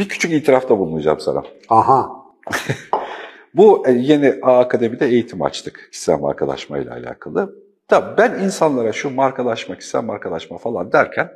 bir küçük itirafta bulunacağım sana. Aha. Bu e, yeni A Akademi'de eğitim açtık kişisel markalaşma ile alakalı. Da ben insanlara şu markalaşma, kişisel markalaşma falan derken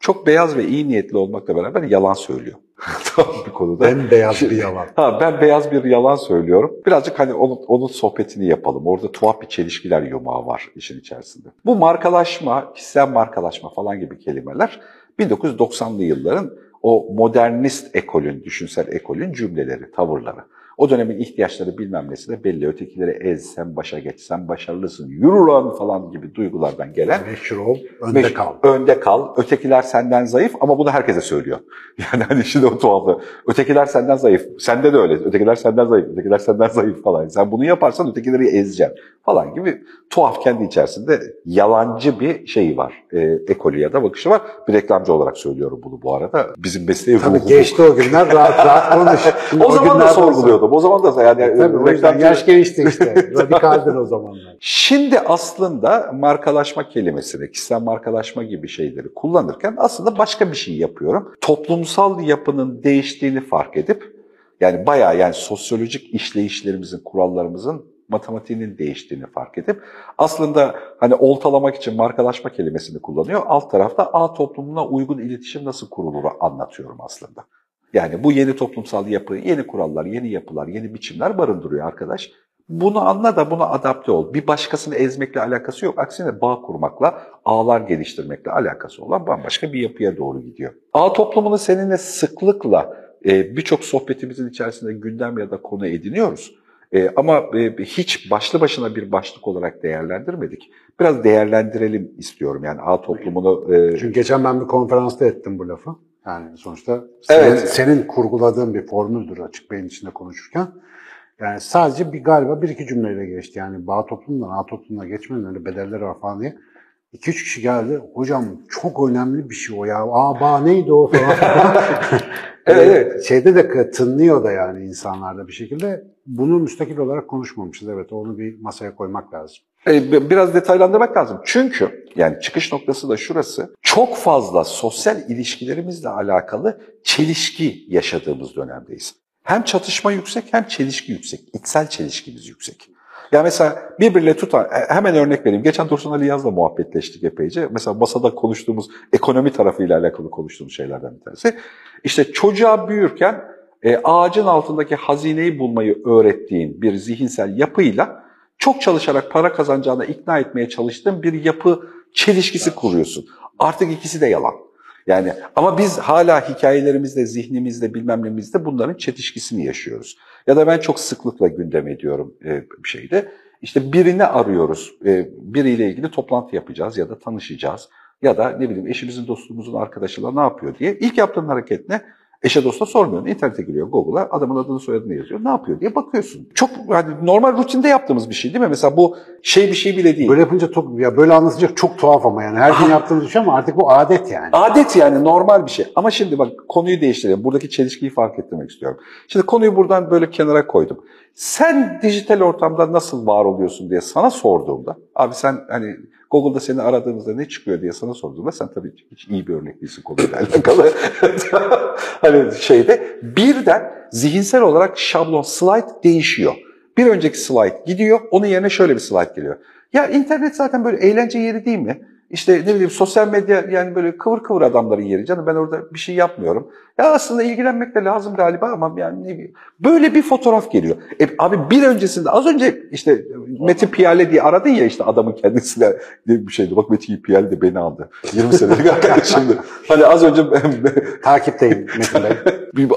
çok beyaz ve iyi niyetli olmakla beraber yalan söylüyor. tamam bir konuda. Ben beyaz bir yalan. Ha, ben beyaz bir yalan söylüyorum. Birazcık hani onun, onun sohbetini yapalım. Orada tuhaf bir çelişkiler yumağı var işin içerisinde. Bu markalaşma, kişisel markalaşma falan gibi kelimeler 1990'lı yılların o modernist ekolün, düşünsel ekolün cümleleri, tavırları. O dönemin ihtiyaçları bilmem nesi de belli. Ötekileri ez, sen başa geç, sen başarılısın, yürü lan falan gibi duygulardan gelen. Meşhur ol, önde Meş- kal. Önde kal. Ötekiler senden zayıf ama bunu herkese söylüyor. Yani hani şimdi o tuhafı. Ötekiler senden zayıf. Sende de öyle. Ötekiler senden zayıf. Ötekiler senden zayıf falan. Sen bunu yaparsan ötekileri ezeceksin falan gibi tuhaf kendi içerisinde yalancı bir şeyi var. E, ekolü ya da bakışı var. Bir reklamcı olarak söylüyorum bunu bu arada. Bizim mesleği Tabii ruhu geçti o günler rahat rahat konuş. Şimdi O zaman da günlerden O zaman da yani sonra- Tabii yüzden reklamcı- yaş gelişti işte. Radikaldin o zamanlar. Şimdi aslında markalaşma kelimesini, kişisel markalaşma gibi şeyleri kullanırken aslında başka bir şey yapıyorum. Toplumsal yapının değiştiğini fark edip, yani bayağı yani sosyolojik işleyişlerimizin, kurallarımızın matematiğinin değiştiğini fark edip aslında hani oltalamak için markalaşma kelimesini kullanıyor. Alt tarafta A toplumuna uygun iletişim nasıl kurulur anlatıyorum aslında. Yani bu yeni toplumsal yapı, yeni kurallar, yeni yapılar, yeni biçimler barındırıyor arkadaş. Bunu anla da buna adapte ol. Bir başkasını ezmekle alakası yok. Aksine bağ kurmakla, ağlar geliştirmekle alakası olan bambaşka bir yapıya doğru gidiyor. Ağ toplumunu seninle sıklıkla e, birçok sohbetimizin içerisinde gündem ya da konu ediniyoruz. E, ama e, hiç başlı başına bir başlık olarak değerlendirmedik. Biraz değerlendirelim istiyorum. Yani ağ toplumunu... Çünkü geçen ben bir konferansta ettim bu lafı. Yani sonuçta senin, Evet. senin kurguladığın bir formüldür açık beyin içinde konuşurken. Yani sadece bir galiba bir iki cümleyle geçti. Yani bağ toplumdan A toplumuna geçmenin öyle bedelleri var falan diye. İki üç kişi geldi. Hocam çok önemli bir şey o ya. Aa bağ neydi o falan. Evet, Ee, evet. Şeyde de tınlıyor da yani insanlarda bir şekilde. Bunu müstakil olarak konuşmamışız. Evet onu bir masaya koymak lazım. E, biraz detaylandırmak lazım. Çünkü yani çıkış noktası da şurası. Çok fazla sosyal ilişkilerimizle alakalı çelişki yaşadığımız dönemdeyiz. Hem çatışma yüksek hem çelişki yüksek. İçsel çelişkimiz yüksek. Ya mesela birbirle tutan, e, hemen örnek vereyim. Geçen Dursun Ali Yaz'la muhabbetleştik epeyce. Mesela masada konuştuğumuz, ekonomi tarafıyla alakalı konuştuğumuz şeylerden bir tanesi. İşte çocuğa büyürken e, ağacın altındaki hazineyi bulmayı öğrettiğin bir zihinsel yapıyla çok çalışarak para kazanacağına ikna etmeye çalıştığın bir yapı çelişkisi kuruyorsun. Artık ikisi de yalan. Yani ama biz hala hikayelerimizde, zihnimizde, bilmem nemizde bunların çetişkisini yaşıyoruz. Ya da ben çok sıklıkla gündem ediyorum e, şeyde. İşte birini arıyoruz, e, biriyle ilgili toplantı yapacağız ya da tanışacağız. Ya da ne bileyim eşimizin, dostumuzun arkadaşıyla ne yapıyor diye. İlk yaptığın hareket ne? Eşe dosta sormuyorsun. İnternete giriyor Google'a adamın adını soyadını yazıyor. Ne yapıyor diye bakıyorsun. Çok yani normal rutinde yaptığımız bir şey değil mi? Mesela bu şey bir şey bile değil. Böyle yapınca çok, ya böyle anlatınca çok tuhaf ama yani. Her gün yaptığımız bir şey ama artık bu adet yani. Adet yani normal bir şey. Ama şimdi bak konuyu değiştirelim. Buradaki çelişkiyi fark ettirmek istiyorum. Şimdi konuyu buradan böyle kenara koydum. Sen dijital ortamda nasıl var oluyorsun diye sana sorduğumda, abi sen hani Google'da seni aradığımızda ne çıkıyor diye sana sorduğumda sen tabii hiç iyi bir örnek değilsin konuyla alakalı. hani şeyde birden zihinsel olarak şablon slide değişiyor. Bir önceki slide gidiyor, onun yerine şöyle bir slide geliyor. Ya internet zaten böyle eğlence yeri değil mi? İşte ne bileyim sosyal medya yani böyle kıvır kıvır adamların yeri canım ben orada bir şey yapmıyorum. Ya aslında ilgilenmek de lazım galiba ama yani ne bileyim. Böyle bir fotoğraf geliyor. E, abi bir öncesinde az önce işte Metin Piyale diye aradın ya işte adamın kendisine diye bir şeydi. Bak Metin Piyale de beni aldı. 20 senelik arkadaşımdı. Hani az önce Takipteyim Metin Bey. bir,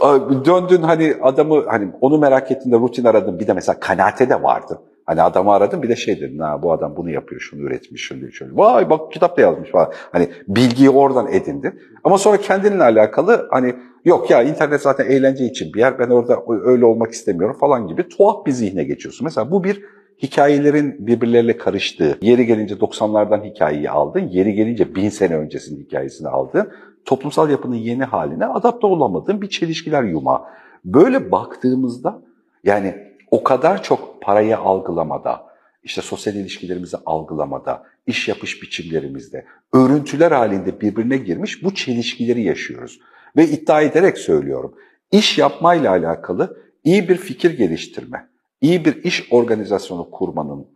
döndün hani adamı hani onu merak ettiğinde rutin aradın. Bir de mesela kanaate de vardı. Hani adamı aradım bir de şey dedin ha bu adam bunu yapıyor, şunu üretmiş, şunu şöyle. Vay bak kitap da yazmış falan. Hani bilgiyi oradan edindin. Ama sonra kendinle alakalı hani yok ya internet zaten eğlence için bir yer. Ben orada öyle olmak istemiyorum falan gibi tuhaf bir zihne geçiyorsun. Mesela bu bir hikayelerin birbirleriyle karıştığı, yeri gelince 90'lardan hikayeyi aldın, yeri gelince bin sene öncesinin hikayesini aldın. Toplumsal yapının yeni haline adapte olamadığın bir çelişkiler yumağı. Böyle baktığımızda yani o kadar çok parayı algılamada, işte sosyal ilişkilerimizi algılamada, iş yapış biçimlerimizde, örüntüler halinde birbirine girmiş bu çelişkileri yaşıyoruz. Ve iddia ederek söylüyorum, iş yapmayla alakalı iyi bir fikir geliştirme, iyi bir iş organizasyonu kurmanın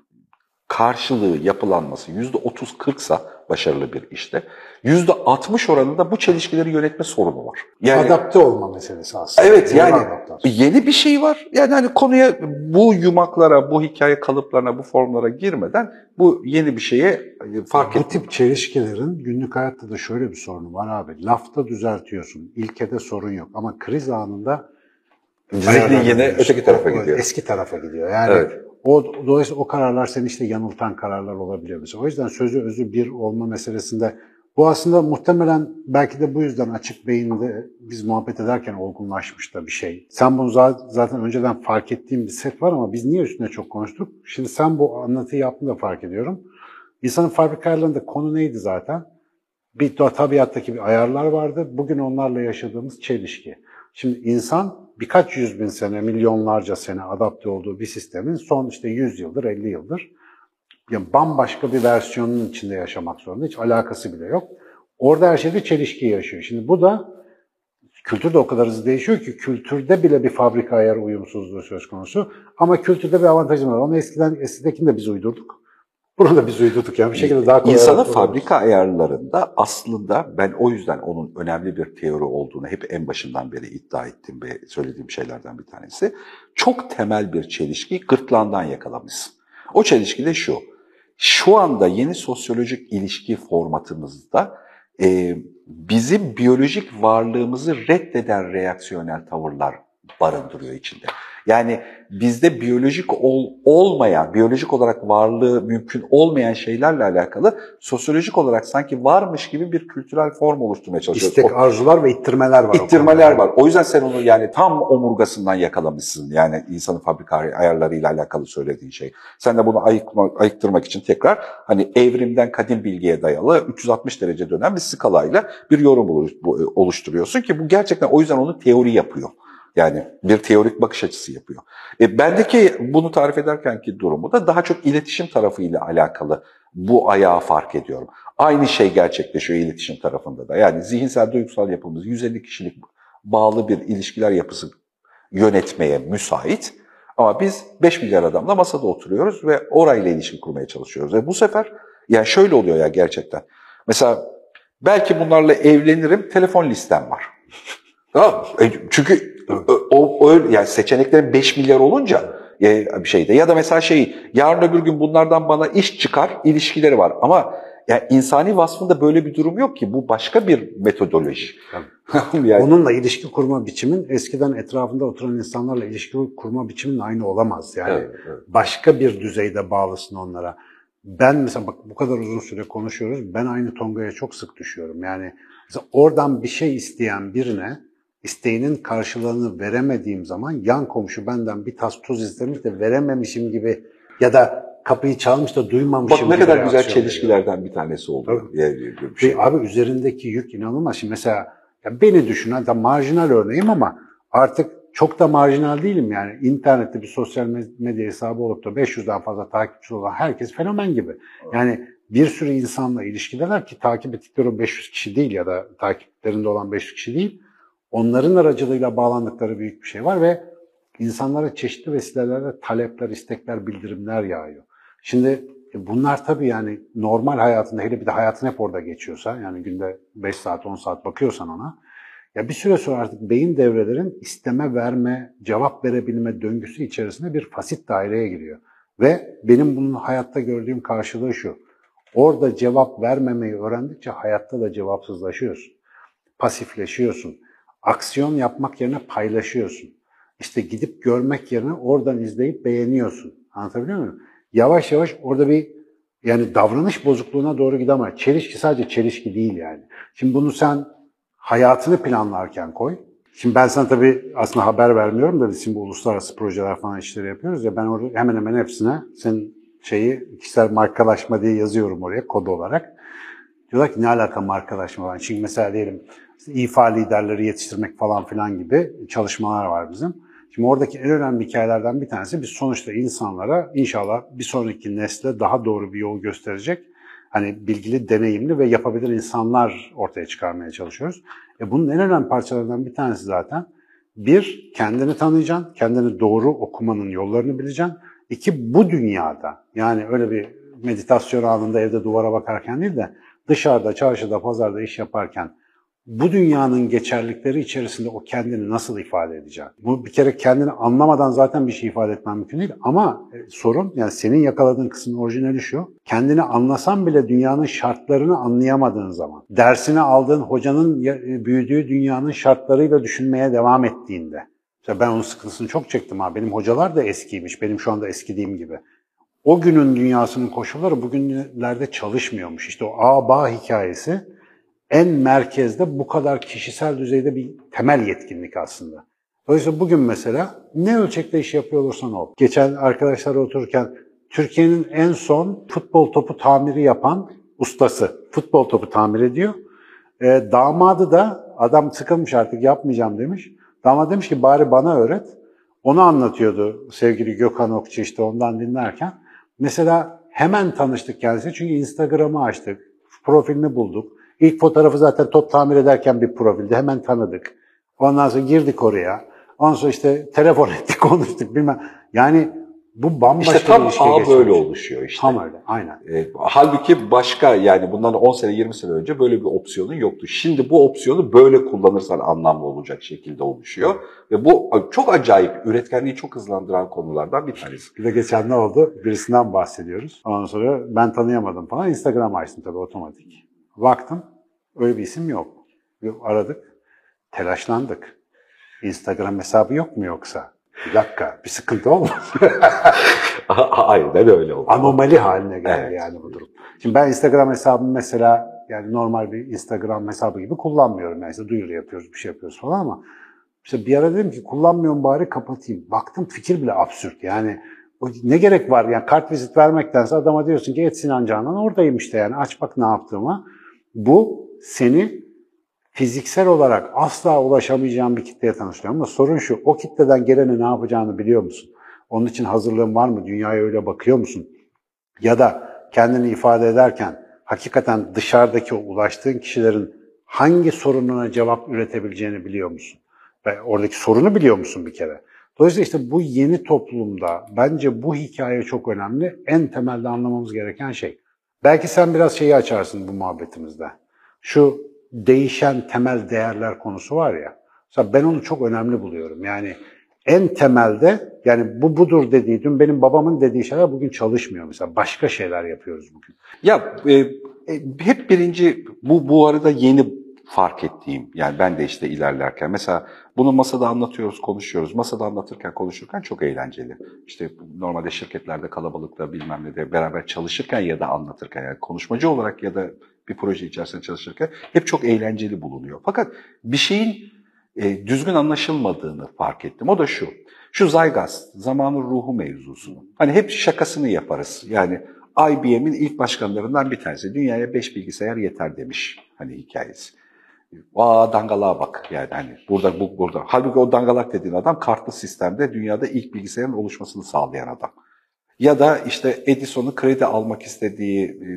karşılığı yapılanması %30-40 sa başarılı bir işte. %60 oranında bu çelişkileri yönetme sorunu var. Yani, Adapte olma meselesi aslında. Evet yani yeni bir şey var. Yani hani konuya bu yumaklara, bu hikaye kalıplarına, bu formlara girmeden bu yeni bir şeye e, fark Bu tip çelişkilerin günlük hayatta da şöyle bir sorunu var abi. Lafta düzeltiyorsun. İlkede sorun yok. Ama kriz anında Zihni yine öteki tarafa gidiyor. Eski tarafa gidiyor. Yani evet. O, dolayısıyla o kararlar seni işte yanıltan kararlar olabiliyor mesela. O yüzden sözü özü bir olma meselesinde bu aslında muhtemelen belki de bu yüzden açık beyinde biz muhabbet ederken olgunlaşmış da bir şey. Sen bunu zaten önceden fark ettiğim bir set var ama biz niye üstüne çok konuştuk? Şimdi sen bu anlatıyı yaptığında fark ediyorum. İnsanın fabrika ayarlarında konu neydi zaten? Bir tabiattaki bir ayarlar vardı. Bugün onlarla yaşadığımız çelişki. Şimdi insan birkaç yüz bin sene, milyonlarca sene adapte olduğu bir sistemin son işte 100 yıldır, 50 yıldır yani bambaşka bir versiyonun içinde yaşamak zorunda. Hiç alakası bile yok. Orada her şeyde çelişki yaşıyor. Şimdi bu da kültür de o kadar hızlı değişiyor ki kültürde bile bir fabrika ayar uyumsuzluğu söz konusu. Ama kültürde bir avantajımız var. Onu eskiden, eskidekini de biz uydurduk. Bunu da biz uydurduk yani bir şekilde daha kolay. İnsanın fabrika ayarlarında aslında ben o yüzden onun önemli bir teori olduğunu hep en başından beri iddia ettim ve söylediğim şeylerden bir tanesi. Çok temel bir çelişki gırtlağından yakalamışsın. O çelişki de şu. Şu anda yeni sosyolojik ilişki formatımızda e, bizim biyolojik varlığımızı reddeden reaksiyonel tavırlar barındırıyor içinde. Yani bizde biyolojik ol, olmayan, biyolojik olarak varlığı mümkün olmayan şeylerle alakalı sosyolojik olarak sanki varmış gibi bir kültürel form oluşturmaya çalışıyoruz. İstek, arzular ve ittirmeler var. İttirmeler var. O yüzden sen onu yani tam omurgasından yakalamışsın. Yani insanın fabrika ayarlarıyla alakalı söylediğin şey. Sen de bunu ayıkma, ayıktırmak için tekrar hani evrimden kadim bilgiye dayalı 360 derece dönen bir skalayla bir yorum oluşturuyorsun ki bu gerçekten o yüzden onu teori yapıyor. Yani bir teorik bakış açısı yapıyor. E, bendeki bunu tarif ederkenki durumu da daha çok iletişim tarafıyla alakalı bu ayağı fark ediyorum. Aynı şey gerçekleşiyor iletişim tarafında da. Yani zihinsel duygusal yapımız 150 kişilik bağlı bir ilişkiler yapısı yönetmeye müsait. Ama biz 5 milyar adamla masada oturuyoruz ve orayla ilişki kurmaya çalışıyoruz. Ve bu sefer yani şöyle oluyor ya gerçekten. Mesela belki bunlarla evlenirim, telefon listem var. tamam e, Çünkü o, o yani seçeneklerin 5 milyar olunca e, bir şeyde ya da mesela şey yarın öbür gün bunlardan bana iş çıkar ilişkileri var ama yani insani vasfında böyle bir durum yok ki. Bu başka bir metodoloji. yani. Onunla ilişki kurma biçimin eskiden etrafında oturan insanlarla ilişki kurma biçimin aynı olamaz. Yani evet, evet. başka bir düzeyde bağlısın onlara. Ben mesela bak bu kadar uzun süre konuşuyoruz. Ben aynı tongaya çok sık düşüyorum. Yani mesela oradan bir şey isteyen birine isteğinin karşılığını veremediğim zaman yan komşu benden bir tas tuz istemiş de verememişim gibi ya da kapıyı çalmış da duymamışım Bak ne kadar güzel çelişkilerden veriyor. bir tanesi oldu. Bir şey. Abi üzerindeki yük inanılmaz. Şimdi mesela ya beni düşün, hatta marjinal örneğim ama artık çok da marjinal değilim yani. İnternette bir sosyal medya hesabı olup da 500'den fazla takipçi olan herkes fenomen gibi. Yani bir sürü insanla ilişkideler ki takip ettikleri 500 kişi değil ya da takiplerinde olan 500 kişi değil. Onların aracılığıyla bağlandıkları büyük bir şey var ve insanlara çeşitli vesilelerle talepler, istekler, bildirimler yağıyor. Şimdi e, bunlar tabii yani normal hayatında hele bir de hayatın hep orada geçiyorsa yani günde 5 saat 10 saat bakıyorsan ona ya bir süre sonra artık beyin devrelerin isteme, verme, cevap verebilme döngüsü içerisinde bir fasit daireye giriyor. Ve benim bunun hayatta gördüğüm karşılığı şu. Orada cevap vermemeyi öğrendikçe hayatta da cevapsızlaşıyorsun. Pasifleşiyorsun aksiyon yapmak yerine paylaşıyorsun. İşte gidip görmek yerine oradan izleyip beğeniyorsun. Anlatabiliyor muyum? Yavaş yavaş orada bir yani davranış bozukluğuna doğru gidemez. Çelişki sadece çelişki değil yani. Şimdi bunu sen hayatını planlarken koy. Şimdi ben sana tabii aslında haber vermiyorum da biz şimdi uluslararası projeler falan işleri yapıyoruz ya ben orada hemen hemen hepsine senin şeyi kişisel markalaşma diye yazıyorum oraya kod olarak. Diyorlar ki ne alaka markalaşma var? Çünkü mesela diyelim ifa liderleri yetiştirmek falan filan gibi çalışmalar var bizim. Şimdi oradaki en önemli hikayelerden bir tanesi biz sonuçta insanlara inşallah bir sonraki nesle daha doğru bir yol gösterecek hani bilgili, deneyimli ve yapabilir insanlar ortaya çıkarmaya çalışıyoruz. E bunun en önemli parçalarından bir tanesi zaten Bir, kendini tanıyacaksın, kendini doğru okumanın yollarını bileceksin. İki, bu dünyada yani öyle bir meditasyon anında evde duvara bakarken değil de dışarıda, çarşıda, pazarda iş yaparken bu dünyanın geçerlikleri içerisinde o kendini nasıl ifade edecek? Bu bir kere kendini anlamadan zaten bir şey ifade etmen mümkün değil. Ama e, sorun yani senin yakaladığın kısmın orijinali şu. Kendini anlasan bile dünyanın şartlarını anlayamadığın zaman, dersini aldığın hocanın e, büyüdüğü dünyanın şartlarıyla düşünmeye devam ettiğinde. Mesela ben onun sıkıntısını çok çektim ha. Benim hocalar da eskiymiş. Benim şu anda eskidiğim gibi. O günün dünyasının koşulları bugünlerde çalışmıyormuş. İşte o A-Ba hikayesi en merkezde bu kadar kişisel düzeyde bir temel yetkinlik aslında. Dolayısıyla bugün mesela ne ölçekte iş yapıyor olursan ol. Geçen arkadaşlar otururken Türkiye'nin en son futbol topu tamiri yapan ustası futbol topu tamir ediyor. E, damadı da adam sıkılmış artık yapmayacağım demiş. Damat demiş ki bari bana öğret. Onu anlatıyordu sevgili Gökhan Okçu işte ondan dinlerken. Mesela hemen tanıştık kendisi çünkü Instagram'ı açtık, profilini bulduk. İlk fotoğrafı zaten top tamir ederken bir profildi. Hemen tanıdık. Ondan sonra girdik oraya. Ondan sonra işte telefon ettik, konuştuk bilmem. Yani bu bambaşka işte tam bir ilişki ağ geçmiş. böyle oluşuyor işte. Tam öyle, aynen. E, halbuki başka yani bundan 10 sene 20 sene önce böyle bir opsiyonun yoktu. Şimdi bu opsiyonu böyle kullanırsan anlamlı olacak şekilde oluşuyor. Ve bu çok acayip, üretkenliği çok hızlandıran konulardan bir tanesi. Bir de geçen ne oldu? Birisinden bahsediyoruz. Ondan sonra ben tanıyamadım falan. Instagram açtım tabii otomatik. Baktım öyle bir isim yok. Aradık, telaşlandık. Instagram hesabı yok mu yoksa? Bir dakika, bir sıkıntı olmaz. Aynen öyle oldu. Anomali haline geldi Evet. yani bu durum. Şimdi ben Instagram hesabımı mesela yani normal bir Instagram hesabı gibi kullanmıyorum. Yani işte duyuru yapıyoruz, bir şey yapıyoruz falan ama işte bir ara dedim ki kullanmıyorum bari kapatayım. Baktım fikir bile absürt. Yani ne gerek var yani kart vizit vermektense adama diyorsun ki et Sinan Canan oradayım işte yani aç bak ne yaptığımı. Bu seni fiziksel olarak asla ulaşamayacağın bir kitleye tanıştırıyor. Ama sorun şu, o kitleden gelene ne yapacağını biliyor musun? Onun için hazırlığın var mı? Dünyaya öyle bakıyor musun? Ya da kendini ifade ederken hakikaten dışarıdaki o ulaştığın kişilerin hangi sorununa cevap üretebileceğini biliyor musun? Ve oradaki sorunu biliyor musun bir kere? Dolayısıyla işte bu yeni toplumda bence bu hikaye çok önemli. En temelde anlamamız gereken şey. Belki sen biraz şeyi açarsın bu muhabbetimizde. Şu değişen temel değerler konusu var ya. Mesela ben onu çok önemli buluyorum. Yani en temelde yani bu budur dediği, dün benim babamın dediği şeyler bugün çalışmıyor mesela. Başka şeyler yapıyoruz bugün. Ya e, e, hep birinci bu bu arada yeni fark ettiğim yani ben de işte ilerlerken mesela bunu masada anlatıyoruz, konuşuyoruz. Masada anlatırken, konuşurken çok eğlenceli. İşte normalde şirketlerde kalabalıkta bilmem ne de beraber çalışırken ya da anlatırken yani konuşmacı olarak ya da bir proje içerisinde çalışırken hep çok eğlenceli bulunuyor. Fakat bir şeyin e, düzgün anlaşılmadığını fark ettim. O da şu. Şu Zygas, zamanın ruhu mevzusunu. Hani hep şakasını yaparız. Yani IBM'in ilk başkanlarından bir tanesi. Dünyaya 5 bilgisayar yeter demiş hani hikayesi. Aa dangalığa bak yani hani burada bu burada. Halbuki o dangalak dediğin adam kartlı sistemde dünyada ilk bilgisayarın oluşmasını sağlayan adam. Ya da işte Edison'un kredi almak istediği e,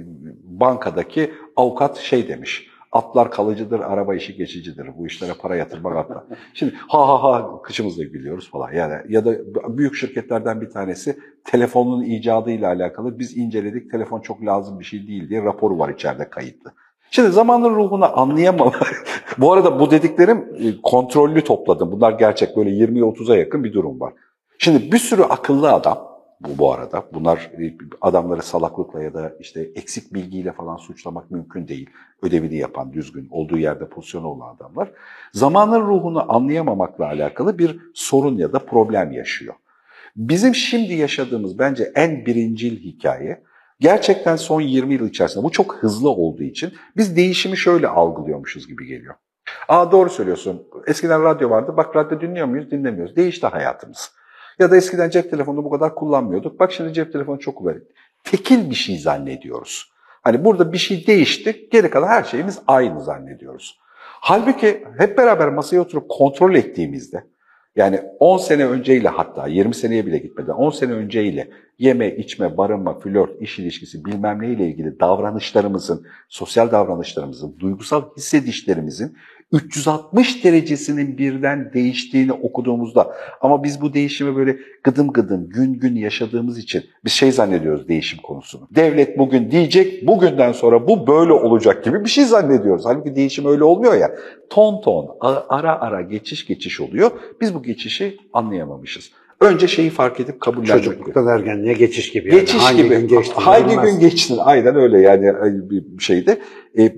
bankadaki avukat şey demiş. Atlar kalıcıdır, araba işi geçicidir. Bu işlere para yatırmak atlar. Şimdi ha ha ha kışımızda gülüyoruz falan. Yani ya da büyük şirketlerden bir tanesi telefonun icadıyla alakalı biz inceledik. Telefon çok lazım bir şey değil diye raporu var içeride kayıtlı. Şimdi zamanın ruhunu anlayamam. bu arada bu dediklerim e, kontrollü topladım. Bunlar gerçek böyle 20-30'a yakın bir durum var. Şimdi bir sürü akıllı adam bu bu arada. Bunlar e, adamları salaklıkla ya da işte eksik bilgiyle falan suçlamak mümkün değil. Ödevini yapan, düzgün, olduğu yerde pozisyonu olan adamlar. Zamanın ruhunu anlayamamakla alakalı bir sorun ya da problem yaşıyor. Bizim şimdi yaşadığımız bence en birincil hikaye gerçekten son 20 yıl içerisinde bu çok hızlı olduğu için biz değişimi şöyle algılıyormuşuz gibi geliyor. Aa doğru söylüyorsun. Eskiden radyo vardı. Bak radyo dinliyor muyuz? Dinlemiyoruz. Değişti hayatımız. Ya da eskiden cep telefonunu bu kadar kullanmıyorduk. Bak şimdi cep telefonu çok kullanıyor. Tekil bir şey zannediyoruz. Hani burada bir şey değişti, geri kalan her şeyimiz aynı zannediyoruz. Halbuki hep beraber masaya oturup kontrol ettiğimizde, yani 10 sene önceyle hatta 20 seneye bile gitmeden 10 sene önceyle yeme, içme, barınma, flört, iş ilişkisi bilmem neyle ilgili davranışlarımızın, sosyal davranışlarımızın, duygusal hissedişlerimizin 360 derecesinin birden değiştiğini okuduğumuzda ama biz bu değişimi böyle gıdım gıdım gün gün yaşadığımız için biz şey zannediyoruz değişim konusunu. Devlet bugün diyecek bugünden sonra bu böyle olacak gibi bir şey zannediyoruz. Halbuki değişim öyle olmuyor ya. Ton ton ara ara geçiş geçiş oluyor. Biz bu geçişi anlayamamışız. Önce şeyi fark edip kabullenmek. Çocukluktan ergenliğe geçiş gibi. Yani. Geçiş hangi gibi. Gün geçti, hangi gün geçtin? Aynen öyle yani bir şeyde. E,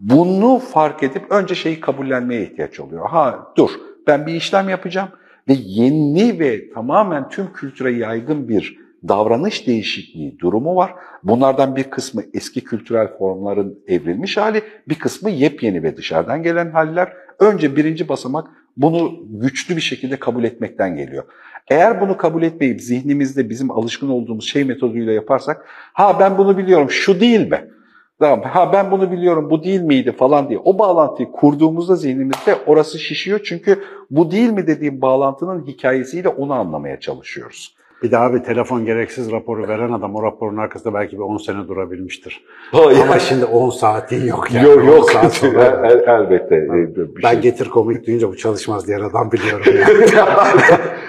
bunu fark edip önce şeyi kabullenmeye ihtiyaç oluyor. Ha dur ben bir işlem yapacağım ve yeni ve tamamen tüm kültüre yaygın bir davranış değişikliği durumu var. Bunlardan bir kısmı eski kültürel formların evrilmiş hali, bir kısmı yepyeni ve dışarıdan gelen haller. Önce birinci basamak bunu güçlü bir şekilde kabul etmekten geliyor. Eğer bunu kabul etmeyip zihnimizde bizim alışkın olduğumuz şey metoduyla yaparsak, ha ben bunu biliyorum, şu değil mi? Tamam, ha ben bunu biliyorum, bu değil miydi falan diye. O bağlantıyı kurduğumuzda zihnimizde orası şişiyor. Çünkü bu değil mi dediğim bağlantının hikayesiyle onu anlamaya çalışıyoruz. Bir daha bir telefon gereksiz raporu veren adam o raporun arkasında belki bir 10 sene durabilmiştir. Ha, Ama yani. şimdi 10 saatin yok yani. Yok yok. Saat sonra el, elbette. E, bir ben şey. getir komik deyince bu çalışmaz diye adam biliyorum yani.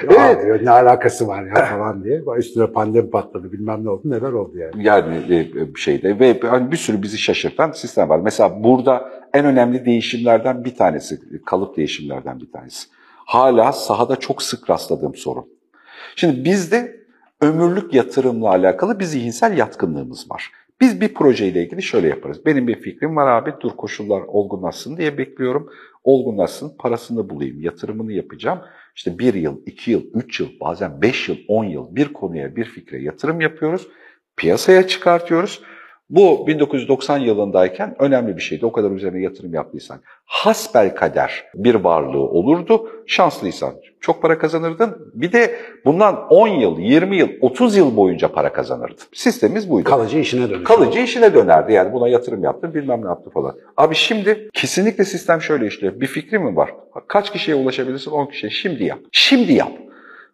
evet. diyor, ne alakası var ya falan diye. Üstüne pandemi patladı bilmem ne oldu neler oldu yani. Yani e, bir şeyde ve hani bir sürü bizi şaşırtan sistem var. Mesela burada en önemli değişimlerden bir tanesi, kalıp değişimlerden bir tanesi. Hala sahada çok sık rastladığım sorun Şimdi bizde ömürlük yatırımla alakalı bir zihinsel yatkınlığımız var. Biz bir projeyle ilgili şöyle yaparız. Benim bir fikrim var abi, dur koşullar olgunlaşsın diye bekliyorum. Olgunlaşsın, parasını bulayım, yatırımını yapacağım. İşte bir yıl, iki yıl, üç yıl, bazen beş yıl, on yıl bir konuya, bir fikre yatırım yapıyoruz. Piyasaya çıkartıyoruz. Bu 1990 yılındayken önemli bir şeydi. O kadar üzerine yatırım yaptıysan. Hasbel kader bir varlığı olurdu. Şanslıysan çok para kazanırdın. Bir de bundan 10 yıl, 20 yıl, 30 yıl boyunca para kazanırdın. Sistemimiz buydu. Kalıcı işine dönerdi. Kalıcı işine dönerdi. Yani buna yatırım yaptın, bilmem ne yaptı falan. Abi şimdi kesinlikle sistem şöyle işliyor. Bir fikri mi var? Kaç kişiye ulaşabilirsin? 10 kişiye. Şimdi yap. Şimdi yap.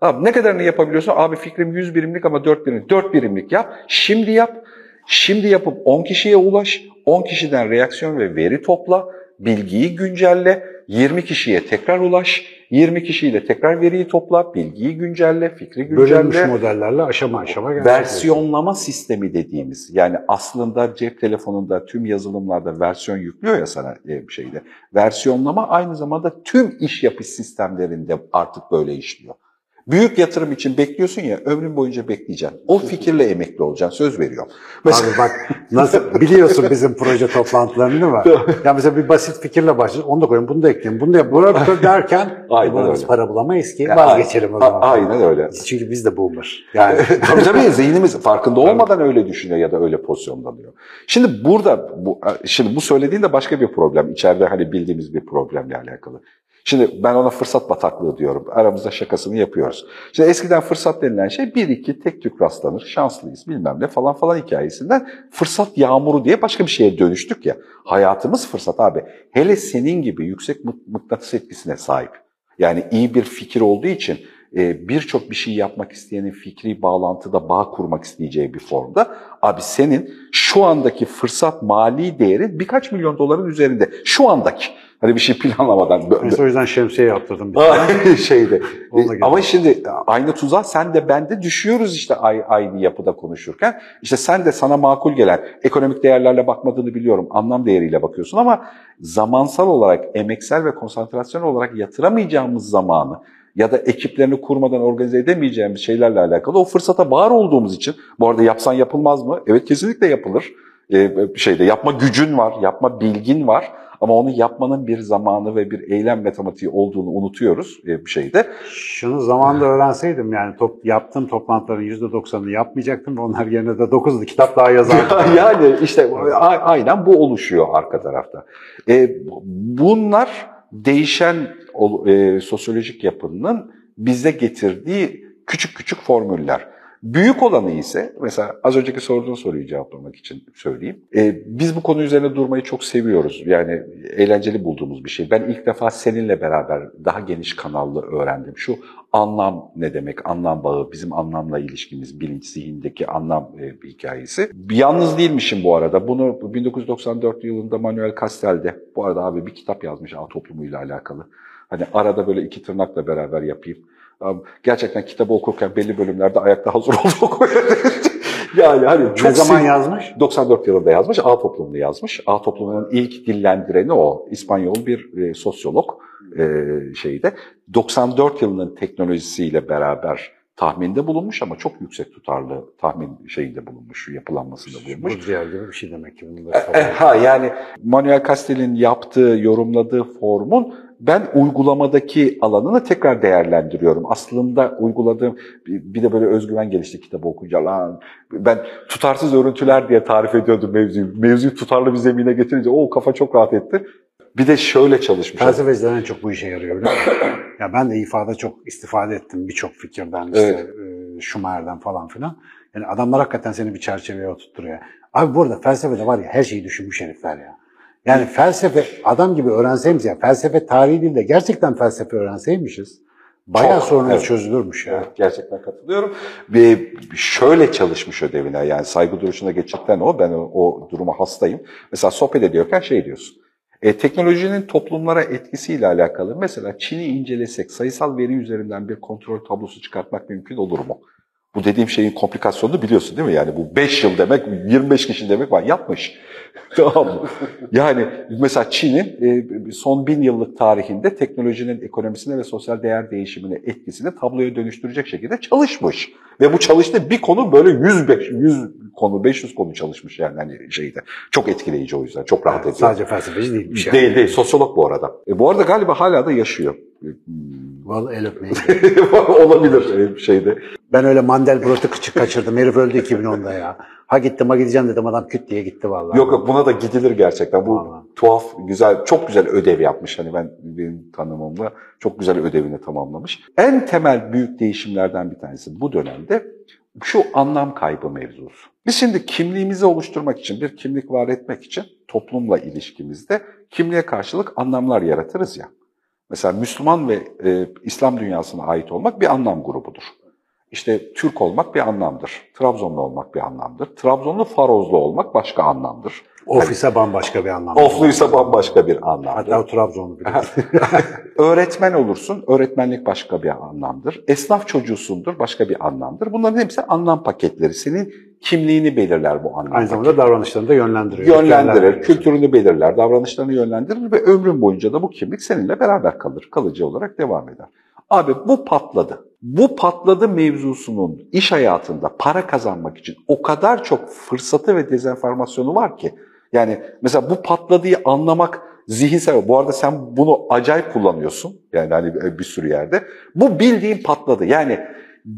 Abi ne kadarını yapabiliyorsun? Abi fikrim 100 birimlik ama 4 birimlik. 4 birimlik yap. Şimdi yap. Şimdi yapıp 10 kişiye ulaş, 10 kişiden reaksiyon ve veri topla, bilgiyi güncelle, 20 kişiye tekrar ulaş, 20 kişiyle tekrar veriyi topla, bilgiyi güncelle, fikri güncelle. Bölünmüş modellerle aşama aşama Versiyonlama sistemi dediğimiz yani aslında cep telefonunda tüm yazılımlarda versiyon yüklüyor ya sana e, bir şeyde. Versiyonlama aynı zamanda tüm iş yapış sistemlerinde artık böyle işliyor. Büyük yatırım için bekliyorsun ya ömrün boyunca bekleyeceksin. O fikirle emekli olacaksın söz veriyorum. Mesela... Abi bak nasıl biliyorsun bizim proje toplantılarını değil mi? ya mesela bir basit fikirle başlıyorsun. Onu da koyayım, bunu da ekleyeyim, bunu da yap. Bunu derken aynen biz para bulamayız ki vazgeçelim o zaman. Aynen öyle. Çünkü biz de boomer. Yani tabii tabii zihnimiz farkında olmadan öyle düşünüyor ya da öyle pozisyonlanıyor. Şimdi burada bu şimdi bu söylediğin de başka bir problem. İçeride hani bildiğimiz bir problemle alakalı. Şimdi ben ona fırsat bataklığı diyorum. Aramızda şakasını yapıyoruz. Şimdi eskiden fırsat denilen şey bir iki tek tük rastlanır, şanslıyız bilmem ne falan falan hikayesinden fırsat yağmuru diye başka bir şeye dönüştük ya. Hayatımız fırsat abi. Hele senin gibi yüksek mıknatıs etkisine sahip. Yani iyi bir fikir olduğu için e, birçok bir şey yapmak isteyenin fikri bağlantıda bağ kurmak isteyeceği bir formda. Abi senin şu andaki fırsat mali değeri birkaç milyon doların üzerinde. Şu andaki. Hani bir şey planlamadan. Mesela o yüzden şemsiye yaptırdım. Bir şeyde. Ama şimdi aynı tuzağa sen de ben de düşüyoruz işte aynı yapıda konuşurken. İşte sen de sana makul gelen ekonomik değerlerle bakmadığını biliyorum. Anlam değeriyle bakıyorsun ama zamansal olarak, emeksel ve konsantrasyon olarak yatıramayacağımız zamanı ya da ekiplerini kurmadan organize edemeyeceğimiz şeylerle alakalı o fırsata var olduğumuz için, bu arada yapsan yapılmaz mı? Evet kesinlikle yapılır. Ee, şeyde yapma gücün var, yapma bilgin var ama onu yapmanın bir zamanı ve bir eylem matematiği olduğunu unutuyoruz e, bir şeyde. Şunu zamanında öğrenseydim yani top, yaptığım toplantıların %90'ını yapmayacaktım ve onlar yerine de 9'lu kitap daha yazardım. yani işte aynen bu oluşuyor arka tarafta. E, bunlar değişen e, sosyolojik yapının bize getirdiği küçük küçük formüller. Büyük olanı ise mesela az önceki sorduğun soruyu cevaplamak için söyleyeyim. Ee, biz bu konu üzerine durmayı çok seviyoruz. Yani eğlenceli bulduğumuz bir şey. Ben ilk defa seninle beraber daha geniş kanallı öğrendim. Şu anlam ne demek, anlam bağı, bizim anlamla ilişkimiz, bilinç, zihindeki anlam e, bir hikayesi. Yalnız değilmişim bu arada. Bunu 1994 yılında Manuel Castell'de, bu arada abi bir kitap yazmış ağ toplumuyla alakalı. Hani arada böyle iki tırnakla beraber yapayım. Gerçekten kitabı okurken belli bölümlerde ayakta hazır olduk. yani hani çok ne zaman yazmış? 94 yılında yazmış. A toplumunu yazmış. A toplumunun ilk dillendireni o. İspanyol bir e, sosyolog e, şeyde. 94 yılının teknolojisiyle beraber tahminde bulunmuş ama çok yüksek tutarlı tahmin şeyinde bulunmuş, yapılanmasında bulunmuş. Bu gibi bir şey demek ki. E, e, ha yani Manuel Castell'in yaptığı, yorumladığı formun ben uygulamadaki alanını tekrar değerlendiriyorum. Aslında uyguladığım bir de böyle özgüven gelişti kitabı okuyunca. Lan ben tutarsız örüntüler diye tarif ediyordum mevzuyu. Mevzuyu tutarlı bir zemine getirince o kafa çok rahat etti. Bir de şöyle çalışmış. Felsefeciler en çok bu işe yarıyor. ya ben de ifade çok istifade ettim birçok fikirden işte evet. e, Schumacher'den falan filan. Yani adamlar hakikaten seni bir çerçeveye oturtturuyor. Abi burada felsefede var ya her şeyi düşünmüş herifler ya. Yani felsefe adam gibi öğrenseymiş ya felsefe tarihi değil de gerçekten felsefe öğrenseymişiz bayağı Çok, sorunumuz evet. çözülürmüş ya. Evet, gerçekten katılıyorum. Ve şöyle çalışmış ödevine yani saygı duruşuna geçtikten o ben o, o duruma hastayım. Mesela sohbet ediyorken şey diyorsun. E, teknolojinin toplumlara etkisiyle alakalı mesela Çin'i incelesek sayısal veri üzerinden bir kontrol tablosu çıkartmak mümkün olur mu? Bu dediğim şeyin komplikasyonunu biliyorsun değil mi? Yani bu 5 yıl demek, 25 kişi demek var. Yapmış. tamam mı? Yani mesela Çin'in e, son bin yıllık tarihinde teknolojinin ekonomisine ve sosyal değer değişimine etkisini tabloya dönüştürecek şekilde çalışmış. Ve bu çalıştı bir konu böyle 105, 100 konu, 500 konu çalışmış yani hani şeyde. Çok etkileyici o yüzden. Çok rahat ediyor. Sadece felsefeci değilmiş yani. Değil değil. Sosyolog bu arada. E, bu arada galiba hala da yaşıyor. Vallahi el öpmeyi. Olabilir şeyde. Ben öyle Mandelbrot'u kaçırdım. Herif öldü 2010'da ya. Ha gittim ha gideceğim dedim adam küt diye gitti vallahi. Yok yok buna da gidilir gerçekten. Bu vallahi. tuhaf, güzel, çok güzel ödev yapmış. Hani ben benim tanımımla çok güzel ödevini tamamlamış. En temel büyük değişimlerden bir tanesi bu dönemde şu anlam kaybı mevzusu. Biz şimdi kimliğimizi oluşturmak için, bir kimlik var etmek için toplumla ilişkimizde kimliğe karşılık anlamlar yaratırız ya. Mesela Müslüman ve e, İslam dünyasına ait olmak bir anlam grubudur. İşte Türk olmak bir anlamdır. Trabzonlu olmak bir anlamdır. Trabzonlu Farozlu olmak başka anlamdır. Ofise yani, bambaşka bir anlamdır. Ofluysa bambaşka bir anlamdır. Hatta Trabzonlu bile. Öğretmen olursun, öğretmenlik başka bir anlamdır. Esnaf çocuğusundur, başka bir anlamdır. Bunların hepsi anlam paketleri. Senin kimliğini belirler bu anlam Aynı zamanda davranışlarını da yönlendiriyor. Yönlendirir, kültürünü belirler, davranışlarını yönlendirir ve ömrün boyunca da bu kimlik seninle beraber kalır. Kalıcı olarak devam eder. Abi bu patladı. Bu patladı mevzusunun iş hayatında para kazanmak için o kadar çok fırsatı ve dezenformasyonu var ki. Yani mesela bu patladığı anlamak zihinsel. Bu arada sen bunu acayip kullanıyorsun. Yani hani bir sürü yerde. Bu bildiğin patladı. Yani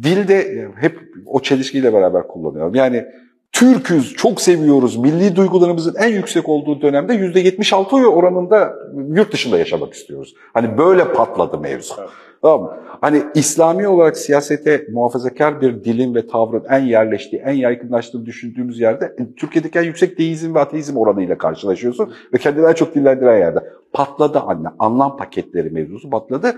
dilde hep o çelişkiyle beraber kullanıyorum. Yani Türküz, çok seviyoruz. Milli duygularımızın en yüksek olduğu dönemde %76 oranında yurt dışında yaşamak istiyoruz. Hani böyle patladı mevzu. Tamam mı? Hani İslami olarak siyasete muhafazakar bir dilin ve tavrın en yerleştiği, en yaygınlaştığını düşündüğümüz yerde e, Türkiye'deki en yüksek deizm ve ateizm oranıyla karşılaşıyorsun ve kendini en çok dillendiren yerde. Patladı anne. Anlam paketleri mevzusu patladı.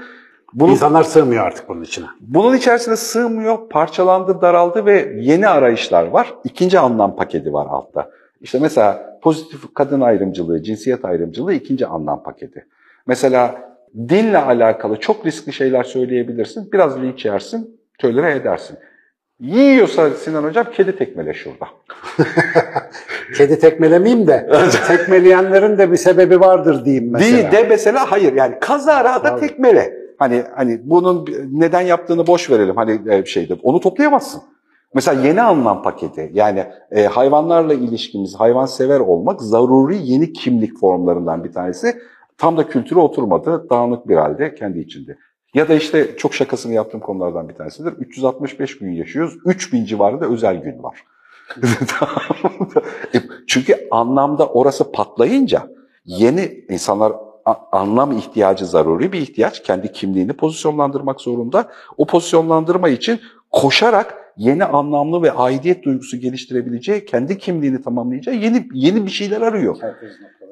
Bunun, İnsanlar sığmıyor artık bunun içine. Bunun içerisine sığmıyor, parçalandı, daraldı ve yeni arayışlar var. İkinci anlam paketi var altta. İşte mesela pozitif kadın ayrımcılığı, cinsiyet ayrımcılığı ikinci anlam paketi. Mesela dinle alakalı çok riskli şeyler söyleyebilirsin. Biraz linç yersin, tölere edersin. Yiyorsa Sinan Hocam kedi tekmele şurada. kedi tekmelemeyeyim de tekmeleyenlerin de bir sebebi vardır diyeyim mesela. Değil de mesela hayır yani kazara da tekmele. Hani hani bunun neden yaptığını boş verelim hani e, şeyde onu toplayamazsın. Mesela yeni anlam paketi yani e, hayvanlarla ilişkimiz, hayvan sever olmak zaruri yeni kimlik formlarından bir tanesi. Tam da kültüre oturmadı, dağınık bir halde kendi içinde. Ya da işte çok şakasını yaptığım konulardan bir tanesidir. 365 gün yaşıyoruz, 3000 civarında özel gün var. E, çünkü anlamda orası patlayınca yeni insanlar anlam ihtiyacı zaruri bir ihtiyaç. Kendi kimliğini pozisyonlandırmak zorunda. O pozisyonlandırma için koşarak yeni anlamlı ve aidiyet duygusu geliştirebileceği, kendi kimliğini tamamlayacağı yeni yeni bir şeyler arıyor.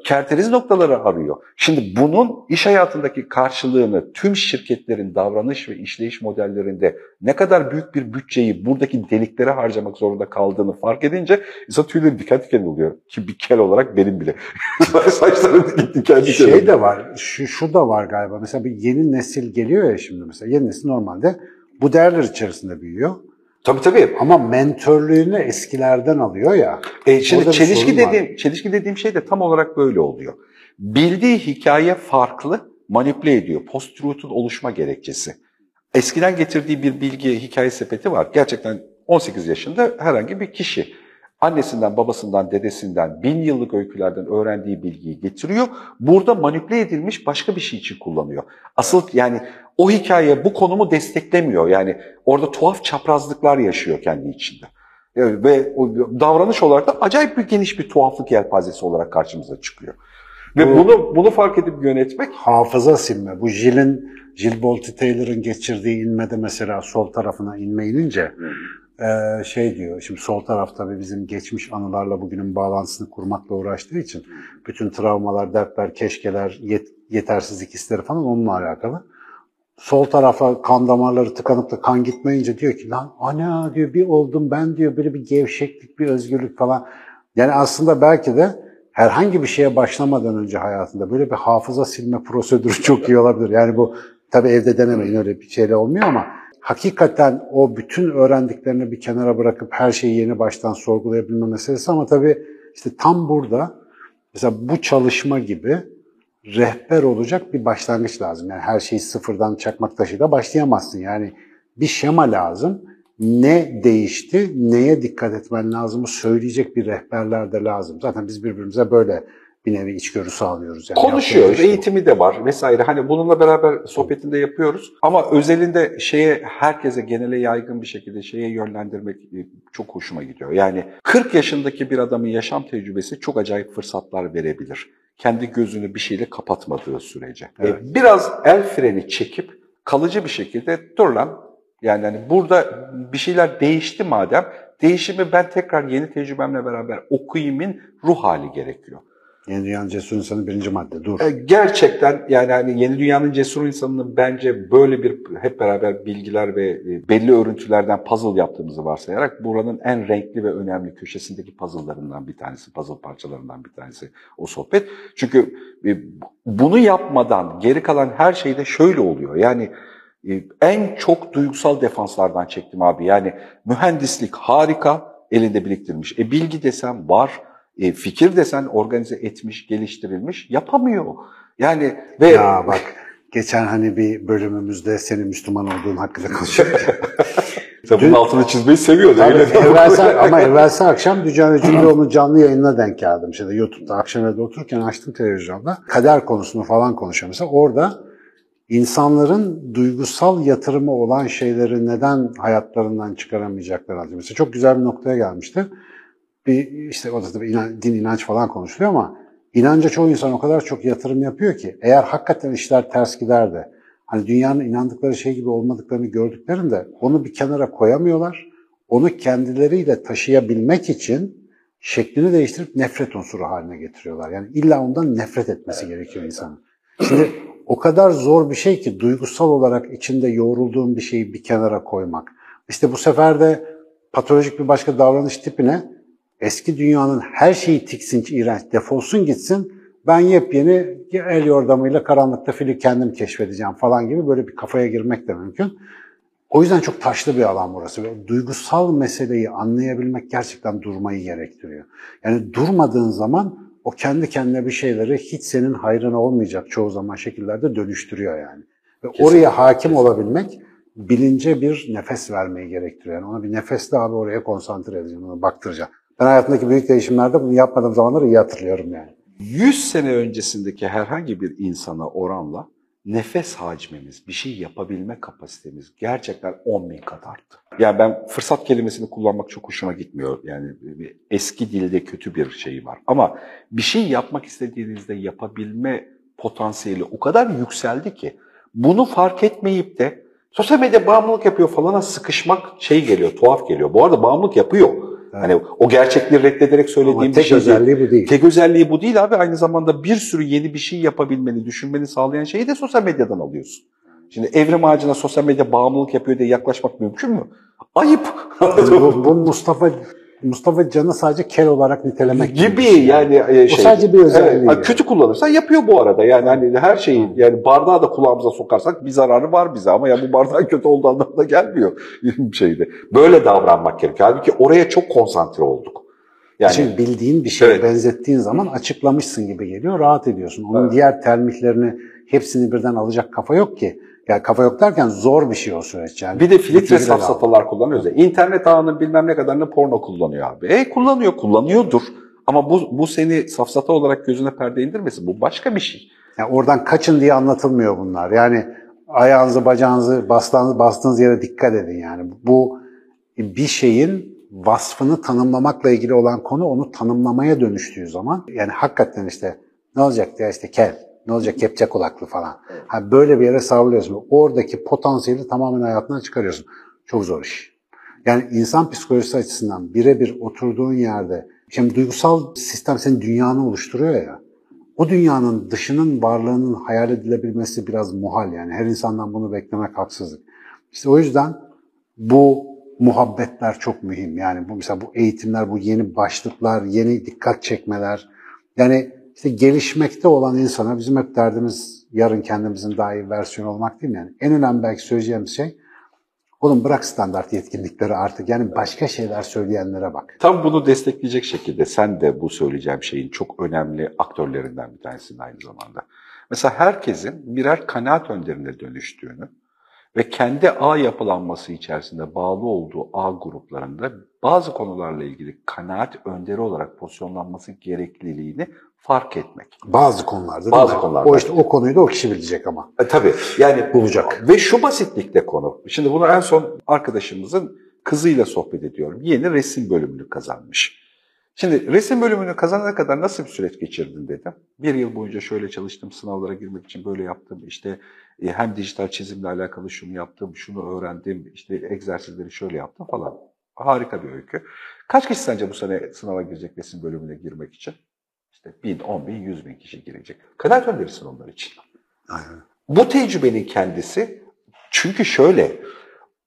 Kerteriz noktaları arıyor. Şimdi bunun iş hayatındaki karşılığını tüm şirketlerin davranış ve işleyiş modellerinde ne kadar büyük bir bütçeyi buradaki deliklere harcamak zorunda kaldığını fark edince insan tüyleri diken diken oluyor. Ki bir kel olarak benim bile. Saçlarım diken diken Şey de var, şu, şu da var galiba. Mesela bir yeni nesil geliyor ya şimdi mesela. Yeni nesil normalde bu değerler içerisinde büyüyor. Tabii tabii. Ama mentörlüğünü eskilerden alıyor ya. E, şimdi çelişki sorun var. dediğim çelişki dediğim şey de tam olarak böyle oluyor. Bildiği hikaye farklı, manipüle ediyor. Post-truth'un oluşma gerekçesi. Eskiden getirdiği bir bilgi hikaye sepeti var. Gerçekten 18 yaşında herhangi bir kişi annesinden, babasından, dedesinden, bin yıllık öykülerden öğrendiği bilgiyi getiriyor. Burada manipüle edilmiş başka bir şey için kullanıyor. Asıl yani o hikaye bu konumu desteklemiyor. Yani orada tuhaf çaprazlıklar yaşıyor kendi içinde. Evet, Ve davranış olarak da acayip bir geniş bir tuhaflık yelpazesi olarak karşımıza çıkıyor. Ve Bu- bunu bunu fark edip yönetmek Hafıza silme. Bu Jill'in, Jill Bolte Taylor'ın geçirdiği inmede mesela sol tarafına inme inince eee, şey diyor, şimdi sol taraf tabii bizim geçmiş anılarla bugünün bağlantısını kurmakla uğraştığı için bütün travmalar, dertler, keşkeler, yet- yetersizlik hisleri falan onunla alakalı. Sol tarafa kan damarları tıkanıp da kan gitmeyince diyor ki lan ana diyor bir oldum ben diyor böyle bir gevşeklik, bir özgürlük falan. Yani aslında belki de herhangi bir şeye başlamadan önce hayatında böyle bir hafıza silme prosedürü çok iyi olabilir. Yani bu tabii evde denemeyin öyle bir şeyle olmuyor ama hakikaten o bütün öğrendiklerini bir kenara bırakıp her şeyi yeni baştan sorgulayabilme meselesi ama tabii işte tam burada mesela bu çalışma gibi rehber olacak bir başlangıç lazım. Yani her şeyi sıfırdan çakmak taşıyla başlayamazsın. Yani bir şema lazım. Ne değişti, neye dikkat etmen lazımı söyleyecek bir rehberler de lazım. Zaten biz birbirimize böyle bir nevi içgörü sağlıyoruz. Yani konuşuyoruz, yaptığımız iş bu. eğitimi de var vesaire. Hani bununla beraber sohbetinde yapıyoruz. Ama özelinde şeye herkese genele yaygın bir şekilde şeye yönlendirmek e, çok hoşuma gidiyor. Yani 40 yaşındaki bir adamın yaşam tecrübesi çok acayip fırsatlar verebilir. Kendi gözünü bir şeyle kapatmadığı sürece. E, Evet. Biraz el freni çekip kalıcı bir şekilde dur lan yani hani burada bir şeyler değişti madem değişimi ben tekrar yeni tecrübemle beraber okuyayımın ruh hali gerekiyor. Yeni Dünyanın Cesur İnsanı birinci madde. Dur. E, Gerçekten yani hani yeni dünyanın cesur insanının bence böyle bir hep beraber bilgiler ve e, belli örüntülerden puzzle yaptığımızı varsayarak buranın en renkli ve önemli köşesindeki puzzle'larından bir tanesi, puzzle parçalarından bir tanesi o sohbet. Çünkü e, bunu yapmadan geri kalan her şeyde şöyle oluyor. Yani en çok duygusal defanslardan çektim abi. Yani mühendislik harika, elinde biriktirmiş. E bilgi desen var, e, fikir desen organize etmiş, geliştirilmiş, yapamıyor. Yani ve Ya bak geçen hani bir bölümümüzde senin Müslüman olduğun hakkında konuşuyorduk. Tabii bunun altını çizmeyi seviyor. Tabii, evvelsi, ama evvelsi akşam Dücane Cündoğlu'nun canlı yayınına denk geldim. Şimdi YouTube'da akşam evde otururken açtım televizyonda. Kader konusunu falan konuşuyor. Mesela orada insanların duygusal yatırımı olan şeyleri neden hayatlarından çıkaramayacaklar anlatıyor. Mesela çok güzel bir noktaya gelmişti. Bir işte o da tabii inan- din inanç falan konuşuluyor ama inanca çoğu insan o kadar çok yatırım yapıyor ki eğer hakikaten işler ters gider de hani dünyanın inandıkları şey gibi olmadıklarını gördüklerinde onu bir kenara koyamıyorlar. Onu kendileriyle taşıyabilmek için şeklini değiştirip nefret unsuru haline getiriyorlar. Yani illa ondan nefret etmesi gerekiyor insanın. Şimdi o kadar zor bir şey ki duygusal olarak içinde yoğrulduğun bir şeyi bir kenara koymak. İşte bu sefer de patolojik bir başka davranış tipine eski dünyanın her şeyi tiksinç, iğrenç, defolsun gitsin. Ben yepyeni el yordamıyla karanlıkta fili kendim keşfedeceğim falan gibi böyle bir kafaya girmek de mümkün. O yüzden çok taşlı bir alan burası. Ve duygusal meseleyi anlayabilmek gerçekten durmayı gerektiriyor. Yani durmadığın zaman o kendi kendine bir şeyleri hiç senin hayrına olmayacak çoğu zaman şekillerde dönüştürüyor yani. Ve oraya hakim olabilmek bilince bir nefes vermeyi gerektiriyor. Yani ona bir nefesle abi oraya konsantre edeceğim, ona baktıracağım. Ben hayatımdaki büyük değişimlerde bunu yapmadığım zamanları iyi hatırlıyorum yani. 100 sene öncesindeki herhangi bir insana oranla nefes hacmimiz, bir şey yapabilme kapasitemiz gerçekten 10 bin kat arttı. Yani ben fırsat kelimesini kullanmak çok hoşuma gitmiyor. Yani eski dilde kötü bir şey var. Ama bir şey yapmak istediğinizde yapabilme potansiyeli o kadar yükseldi ki bunu fark etmeyip de Sosyal medya bağımlılık yapıyor falana sıkışmak şey geliyor, tuhaf geliyor. Bu arada bağımlılık yapıyor. Evet. Hani o gerçekliği reddederek söylediğim Ama tek bir şey özelliği değil. bu değil. Tek özelliği bu değil abi. Aynı zamanda bir sürü yeni bir şey yapabilmeni, düşünmeni sağlayan şeyi de sosyal medyadan alıyorsun. Şimdi evrim ağacına sosyal medya bağımlılık yapıyor diye yaklaşmak mümkün mü? Ayıp. bu, bu Mustafa Mustafa Can'ı sadece kel olarak nitelemek gibi yani, yani şey. O sadece bir özelliği. Evet, yani. Kötü kullanırsan yapıyor bu arada. Yani hani her şeyi yani bardağı da kulağımıza sokarsak bir zararı var bize ama ya bu bardağın kötü olduğu anlamına gelmiyor şeyde. Böyle davranmak gerekiyor. Halbuki oraya çok konsantre olduk. Yani Şimdi bildiğin bir şeye evet. benzettiğin zaman açıklamışsın gibi geliyor, rahat ediyorsun. Onun evet. diğer termihlerini hepsini birden alacak kafa yok ki. Yani kafa yok derken zor bir şey o süreç yani. Bir de filtre safsatalar kullanıyoruz ya. İnternet ağının bilmem ne kadarını porno kullanıyor abi. E kullanıyor, kullanıyordur. Ama bu, bu seni safsata olarak gözüne perde indirmesin. Bu başka bir şey. Yani oradan kaçın diye anlatılmıyor bunlar. Yani ayağınızı, bacağınızı, bastığınız, bastığınız yere dikkat edin yani. Bu bir şeyin vasfını tanımlamakla ilgili olan konu onu tanımlamaya dönüştüğü zaman yani hakikaten işte ne olacak ya işte kel, ne olacak kepçe kulaklı falan. Ha, böyle bir yere savruluyorsun. Oradaki potansiyeli tamamen hayatından çıkarıyorsun. Çok zor iş. Yani insan psikolojisi açısından birebir oturduğun yerde, şimdi duygusal sistem senin dünyanı oluşturuyor ya. O dünyanın dışının varlığının hayal edilebilmesi biraz muhal yani. Her insandan bunu beklemek haksızlık. İşte o yüzden bu muhabbetler çok mühim. Yani bu mesela bu eğitimler, bu yeni başlıklar, yeni dikkat çekmeler. Yani işte gelişmekte olan insana bizim hep derdimiz yarın kendimizin daha iyi versiyon olmak değil mi? Yani en önemli belki söyleyeceğim şey Oğlum bırak standart yetkinlikleri artık. Yani başka şeyler söyleyenlere bak. Tam bunu destekleyecek şekilde sen de bu söyleyeceğim şeyin çok önemli aktörlerinden bir tanesin aynı zamanda. Mesela herkesin birer kanaat önderine dönüştüğünü ve kendi ağ yapılanması içerisinde bağlı olduğu ağ gruplarında bazı konularla ilgili kanaat önderi olarak pozisyonlanması gerekliliğini fark etmek. Bazı konularda Bazı konularda. O işte o konuyu da o kişi bilecek ama. E, tabii. Yani bulacak. Ve şu basitlikte konu. Şimdi bunu en son arkadaşımızın kızıyla sohbet ediyorum. Yeni resim bölümünü kazanmış. Şimdi resim bölümünü kazanana kadar nasıl bir süreç geçirdin dedim. Bir yıl boyunca şöyle çalıştım, sınavlara girmek için böyle yaptım. İşte e, hem dijital çizimle alakalı şunu yaptım, şunu öğrendim, işte egzersizleri şöyle yaptım falan. Harika bir öykü. Kaç kişi sence bu sene sınava girecek resim bölümüne girmek için? İşte bin, on bin, yüz bin kişi girecek. Kanaat önerirsin onlar için. Aynen. Bu tecrübenin kendisi çünkü şöyle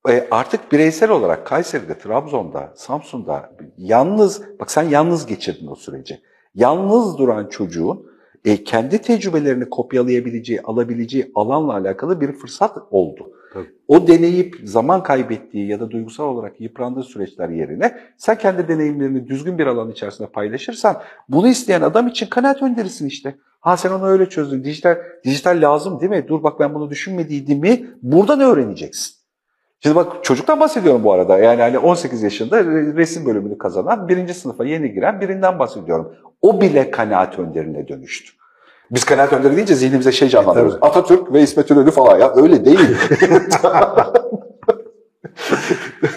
e, artık bireysel olarak Kayseri'de, Trabzon'da, Samsun'da yalnız, bak sen yalnız geçirdin o süreci. Yalnız duran çocuğun e, kendi tecrübelerini kopyalayabileceği, alabileceği alanla alakalı bir fırsat oldu. Tabii. O deneyip zaman kaybettiği ya da duygusal olarak yıprandığı süreçler yerine sen kendi deneyimlerini düzgün bir alan içerisinde paylaşırsan bunu isteyen adam için kanaat önderisin işte. Ha sen onu öyle çözdün. Dijital, dijital lazım değil mi? Dur bak ben bunu düşünmediydim mi? Buradan öğreneceksin. Şimdi bak çocuktan bahsediyorum bu arada. Yani hani 18 yaşında resim bölümünü kazanan, birinci sınıfa yeni giren birinden bahsediyorum. O bile kanaat önderine dönüştü. Biz kanaat önderi deyince zihnimize şey canlandırıyoruz. Evet, Atatürk ve İsmet İnönü falan ya öyle değil.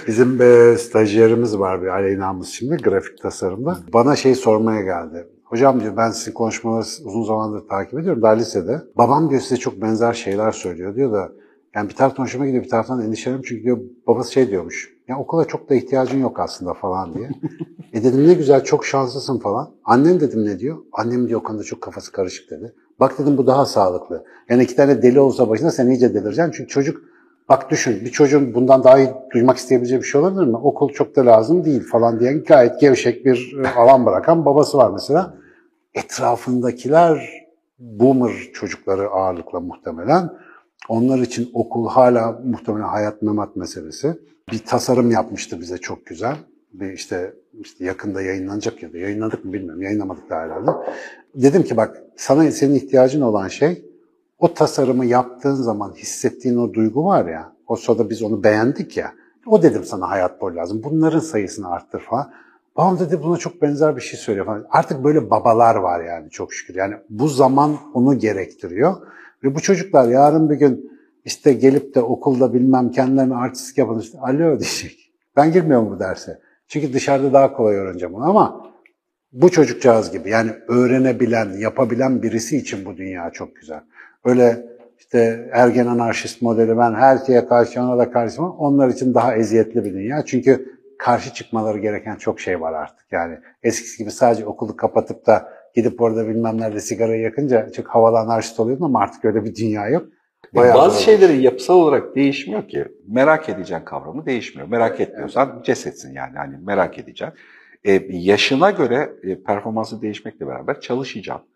Bizim e, stajyerimiz var bir Aleyna'mız şimdi grafik tasarımda. Bana şey sormaya geldi. Hocam diyor ben sizin konuşmalarınızı uzun zamandır takip ediyorum daha lisede. Babam diyor size çok benzer şeyler söylüyor diyor da yani bir taraftan hoşuma gidiyor bir taraftan endişeleniyorum çünkü diyor babası şey diyormuş. Ya okula çok da ihtiyacın yok aslında falan diye. e dedim ne güzel çok şanslısın falan. Annem dedim ne diyor? Annem diyor o konuda çok kafası karışık dedi. Bak dedim bu daha sağlıklı. Yani iki tane deli olsa başına sen iyice delireceksin. Çünkü çocuk bak düşün bir çocuğun bundan daha iyi duymak isteyebileceği bir şey olabilir mi? Okul çok da lazım değil falan diyen gayet gevşek bir e, alan bırakan babası var mesela. Etrafındakiler boomer çocukları ağırlıkla muhtemelen onlar için okul hala muhtemelen hayat memat meselesi. Bir tasarım yapmıştı bize çok güzel. Bir işte, işte yakında yayınlanacak ya da yayınladık mı bilmiyorum. Yayınlamadık da herhalde. Dedim ki bak sana senin ihtiyacın olan şey o tasarımı yaptığın zaman hissettiğin o duygu var ya. O sırada biz onu beğendik ya. O dedim sana hayat boyu lazım. Bunların sayısını arttır falan. Babam dedi buna çok benzer bir şey söylüyor falan. Artık böyle babalar var yani çok şükür. Yani bu zaman onu gerektiriyor. Ve bu çocuklar yarın bir gün işte gelip de okulda bilmem kendilerine artistik yapın işte alo diyecek. Ben girmiyorum bu derse. Çünkü dışarıda daha kolay öğreneceğim bunu ama bu çocukcağız gibi yani öğrenebilen, yapabilen birisi için bu dünya çok güzel. Öyle işte ergen anarşist modeli ben her şeye karşı ona da karşı onlar için daha eziyetli bir dünya. Çünkü karşı çıkmaları gereken çok şey var artık. Yani eskisi gibi sadece okulu kapatıp da gidip orada bilmem nerede sigarayı yakınca çok havalı anarşist oluyordun ama artık öyle bir dünya yok. Bayağı Bazı şeylerin yapısal olarak değişmiyor ki. Merak edeceğin kavramı değişmiyor. Merak etmiyorsan cesetsin yani. Hani merak edeceksin. Ee, yaşına göre e, performansı değişmekle beraber çalışacaksın.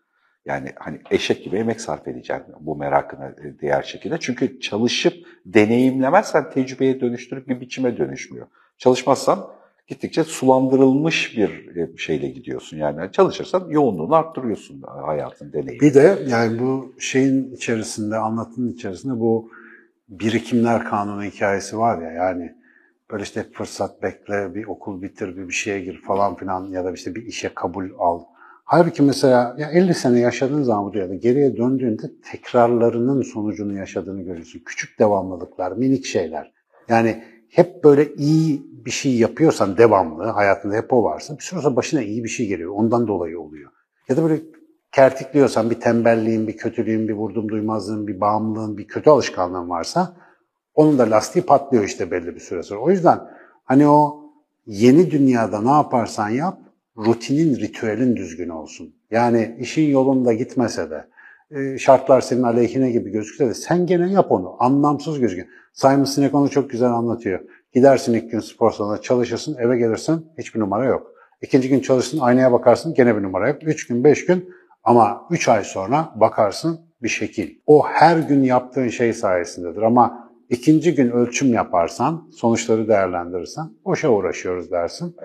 Yani hani eşek gibi emek sarf edeceksin bu merakına e, diğer şekilde. Çünkü çalışıp deneyimlemezsen tecrübeye dönüştürüp bir biçime dönüşmüyor. Çalışmazsan gittikçe sulandırılmış bir e, şeyle gidiyorsun. Yani çalışırsan yoğunluğunu arttırıyorsun hayatın deneyimi. Bir de yani bu şeyin içerisinde, anlatının içerisinde bu birikimler kanunu hikayesi var ya yani böyle işte fırsat bekle, bir okul bitir, bir, bir şeye gir falan filan ya da işte bir işe kabul al. Halbuki mesela ya 50 sene yaşadığın zaman bu dünyada geriye döndüğünde tekrarlarının sonucunu yaşadığını görüyorsun. Küçük devamlılıklar, minik şeyler. Yani hep böyle iyi bir şey yapıyorsan devamlı, hayatında hep o varsa bir süre sonra başına iyi bir şey geliyor. Ondan dolayı oluyor. Ya da böyle kertikliyorsan bir tembelliğin, bir kötülüğün, bir vurdum duymazlığın, bir bağımlılığın, bir kötü alışkanlığın varsa onun da lastiği patlıyor işte belli bir süre sonra. O yüzden hani o yeni dünyada ne yaparsan yap, rutinin, ritüelin düzgün olsun. Yani işin yolunda gitmese de, e, şartlar senin aleyhine gibi gözükse de sen gene yap onu. Anlamsız gözüküyor. Simon Sinek onu çok güzel anlatıyor. Gidersin ilk gün spor salonuna çalışırsın, eve gelirsin hiçbir numara yok. İkinci gün çalışırsın, aynaya bakarsın gene bir numara yok. Üç gün, beş gün ama üç ay sonra bakarsın bir şekil. O her gün yaptığın şey sayesindedir ama ikinci gün ölçüm yaparsan, sonuçları değerlendirirsen boşa uğraşıyoruz dersin.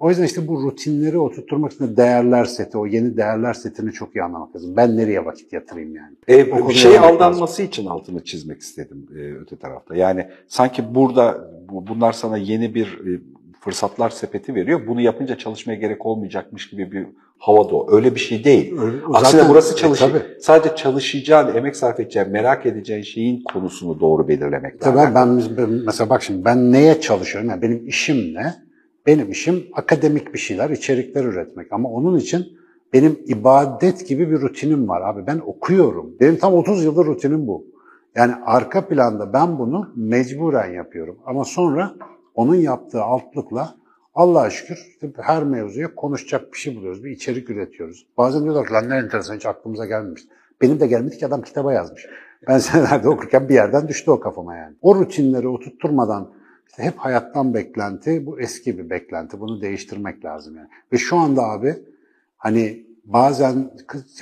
O yüzden işte bu rutinleri oturtturmak için de değerler seti, o yeni değerler setini çok iyi anlamak lazım. Ben nereye vakit yatırayım yani? E, bir şey aldanması lazım. için altını çizmek istedim e, öte tarafta. Yani sanki burada bu, bunlar sana yeni bir e, fırsatlar sepeti veriyor. Bunu yapınca çalışmaya gerek olmayacakmış gibi bir hava da Öyle bir şey değil. Öyle, Aksine zaten, burası çalış. E, sadece çalışacağın, emek sarf edeceğin, merak edeceğin şeyin konusunu doğru belirlemek lazım. Tabii ben, ben mesela bak şimdi ben neye çalışıyorum? Yani benim işim ne? Benim işim akademik bir şeyler, içerikler üretmek. Ama onun için benim ibadet gibi bir rutinim var abi. Ben okuyorum. Benim tam 30 yıldır rutinim bu. Yani arka planda ben bunu mecburen yapıyorum. Ama sonra onun yaptığı altlıkla Allah'a şükür her mevzuya konuşacak bir şey buluyoruz. Bir içerik üretiyoruz. Bazen diyorlar ki lan ne enteresan hiç aklımıza gelmemiş. Benim de gelmedi ki adam kitaba yazmış. Ben senelerde okurken bir yerden düştü o kafama yani. O rutinleri oturtturmadan işte hep hayattan beklenti, bu eski bir beklenti. Bunu değiştirmek lazım yani. Ve şu anda abi hani bazen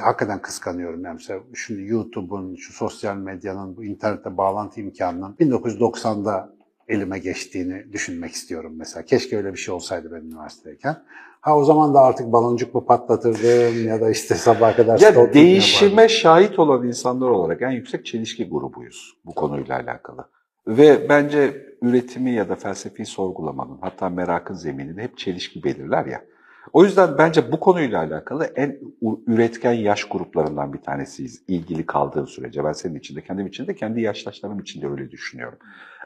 hakikaten kıskanıyorum. Yani mesela şimdi YouTube'un, şu sosyal medyanın, bu internette bağlantı imkanının 1990'da elime geçtiğini düşünmek istiyorum mesela. Keşke öyle bir şey olsaydı ben üniversitedeyken. Ha o zaman da artık baloncuk mu patlatırdım ya da işte sabah kadar... Ya değişime şahit olan insanlar olarak en yüksek çelişki grubuyuz bu konuyla alakalı. Ve bence üretimi ya da felsefi sorgulamanın hatta merakın zemininde hep çelişki belirler ya. O yüzden bence bu konuyla alakalı en üretken yaş gruplarından bir tanesiyiz ilgili kaldığın sürece. Ben senin için de kendim için de kendi yaştaşlarım için de öyle düşünüyorum.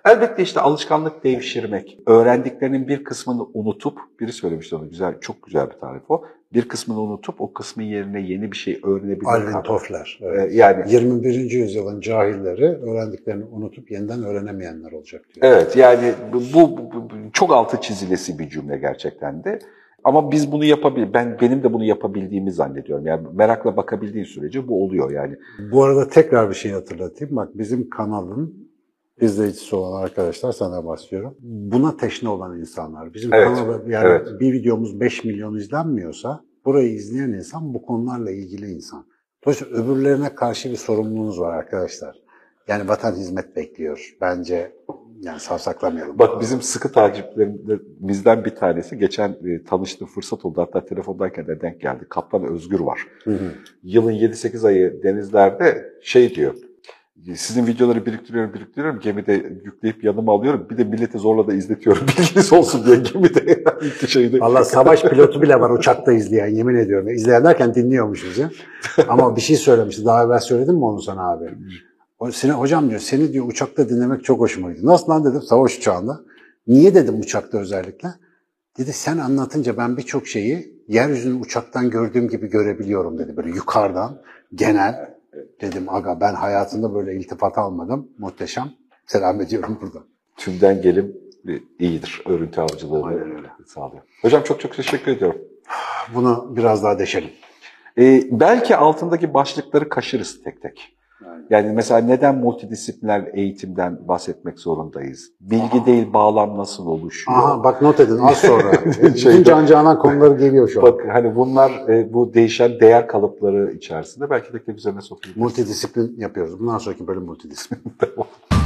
Elbette işte alışkanlık devşirmek, öğrendiklerinin bir kısmını unutup, biri söylemişti onu güzel, çok güzel bir tarif o. Bir kısmını unutup o kısmın yerine yeni bir şey öğrenebilmek. Alvin Toffler. Evet. Ee, yani 21. yüzyılın cahilleri öğrendiklerini unutup yeniden öğrenemeyenler olacak diyor. Evet yani bu, bu, bu çok altı çizilesi bir cümle gerçekten de. Ama biz bunu yapabil ben benim de bunu yapabildiğimi zannediyorum. Yani merakla bakabildiğin sürece bu oluyor yani. Bu arada tekrar bir şey hatırlatayım. Bak bizim kanalın izleyicisi olan arkadaşlar sana bahsediyorum. Buna teşne olan insanlar. Bizim evet, kanalda yani evet. bir videomuz 5 milyon izlenmiyorsa burayı izleyen insan bu konularla ilgili insan. Dolayısıyla öbürlerine karşı bir sorumluluğunuz var arkadaşlar. Yani vatan hizmet bekliyor. Bence yani savsaklamayalım. Bak bizim sıkı takipçilerimizden bir tanesi geçen e, tanıştığım fırsat oldu. Hatta telefondayken de denk geldi. Kaptan Özgür var. Hı hı. Yılın 7-8 ayı denizlerde şey diyor sizin videoları biriktiriyorum, biriktiriyorum. Gemide yükleyip yanıma alıyorum. Bir de millete zorla da izletiyorum. Bilginiz olsun diye gemide. şeyde. Valla savaş pilotu bile var uçakta izleyen yemin ediyorum. İzleyen derken dinliyormuşuz ya. Ama bir şey söylemişti. Daha evvel söyledim mi onu sana abi? O, seni, hocam diyor seni diyor uçakta dinlemek çok hoşuma gidiyor. Nasıl lan dedim savaş uçağında. Niye dedim uçakta özellikle? Dedi sen anlatınca ben birçok şeyi yeryüzünü uçaktan gördüğüm gibi görebiliyorum dedi. Böyle yukarıdan genel dedim aga ben hayatımda böyle iltifat almadım. Muhteşem. Selam ediyorum burada. Tümden gelim iyidir. Örüntü avcılığını Aynen öyle. sağlıyor. Hocam çok çok teşekkür ediyorum. Bunu biraz daha deşelim. Ee, belki altındaki başlıkları kaşırız tek tek. Yani mesela neden multidisipliner eğitimden bahsetmek zorundayız? Bilgi değil bağlam nasıl oluşuyor? Aha bak not edin az sonra. Bütün can canan konuları geliyor şu an. Bak hani bunlar e, bu değişen değer kalıpları içerisinde belki de üzerine sokuyor. Multidisiplin yapıyoruz. Bundan sonraki bölüm multidisiplin.